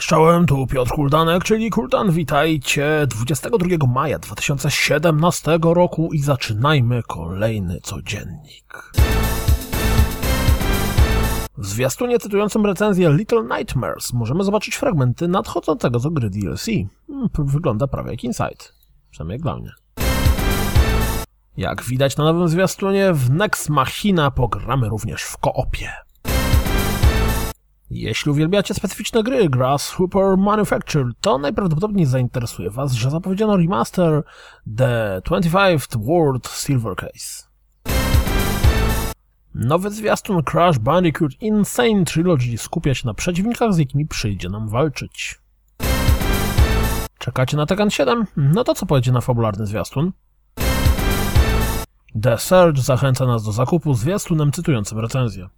Czołem, tu Piotr Kuldanek, czyli Kuldan. Witajcie 22 maja 2017 roku i zaczynajmy kolejny codziennik. W zwiastunie cytującym recenzję Little Nightmares możemy zobaczyć fragmenty nadchodzącego do gry DLC. Hmm, Wygląda prawie jak Inside. Przynajmniej jak dla mnie. Jak widać na nowym zwiastunie, w Nex Machina pogramy również w koopie. Jeśli uwielbiacie specyficzne gry Grasshopper Manufacture, to najprawdopodobniej zainteresuje Was, że zapowiedziano remaster The 25th World Silver Case. Nowy zwiastun Crash Bandicoot Insane Trilogy skupia się na przeciwnikach, z jakimi przyjdzie nam walczyć. Czekacie na Tekken 7? No to co pojedzie na fabularny zwiastun? The Surge zachęca nas do zakupu zwiastunem cytującym recenzję.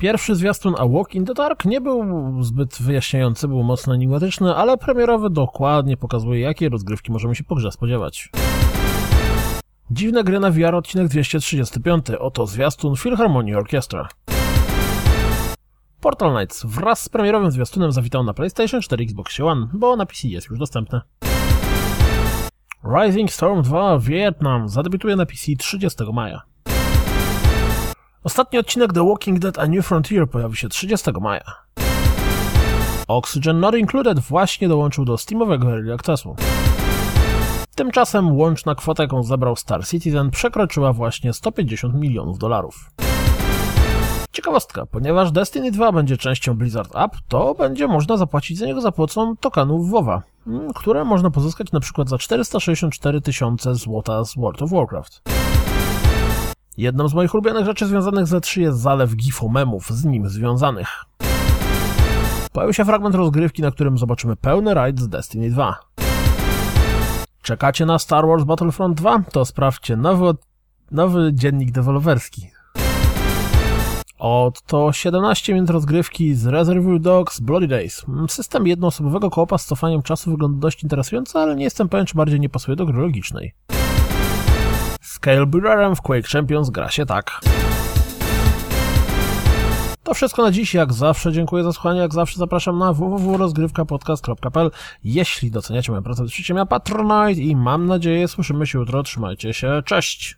Pierwszy zwiastun A Walk in the Dark nie był zbyt wyjaśniający, był mocno enigmatyczny, ale premierowy dokładnie pokazuje, jakie rozgrywki możemy się po grze spodziewać. Dziwne gry na VR odcinek 235. Oto zwiastun Philharmonia Orchestra. Portal Knights wraz z premierowym zwiastunem zawitał na PlayStation 4 Xbox One, bo na PC jest już dostępne. Rising Storm 2 Vietnam zadebiutuje na PC 30 maja. Ostatni odcinek The Walking Dead A New Frontier pojawi się 30 maja. Oxygen Not Included właśnie dołączył do Steamowego Early Accessu. Tymczasem łączna kwota, jaką zebrał Star Citizen, przekroczyła właśnie 150 milionów dolarów. Ciekawostka, ponieważ Destiny 2 będzie częścią Blizzard App, to będzie można zapłacić za niego za pomocą tokenów WoWa, mm, które można pozyskać przykład za 464 tysiące złota z World of Warcraft. Jedną z moich ulubionych rzeczy związanych z E3 jest zalew gifomemów z nim związanych. Pojawił się fragment rozgrywki, na którym zobaczymy pełny rajd z Destiny 2. Czekacie na Star Wars Battlefront 2? To sprawdźcie nowy, nowy dziennik deweloperski. Oto 17 minut rozgrywki z Reservoir Dogs Bloody Days. System jednoosobowego koopa z cofaniem czasu wygląda dość interesująco, ale nie jestem pewien, czy bardziej nie pasuje do gry logicznej. Scale Builderem w Quake Champions gra się tak. To wszystko na dziś, jak zawsze dziękuję za słuchanie, jak zawsze zapraszam na www.rozgrywkapodcast.pl Jeśli doceniacie moją pracę, to mnie. Patronite i mam nadzieję słyszymy się jutro, trzymajcie się, cześć!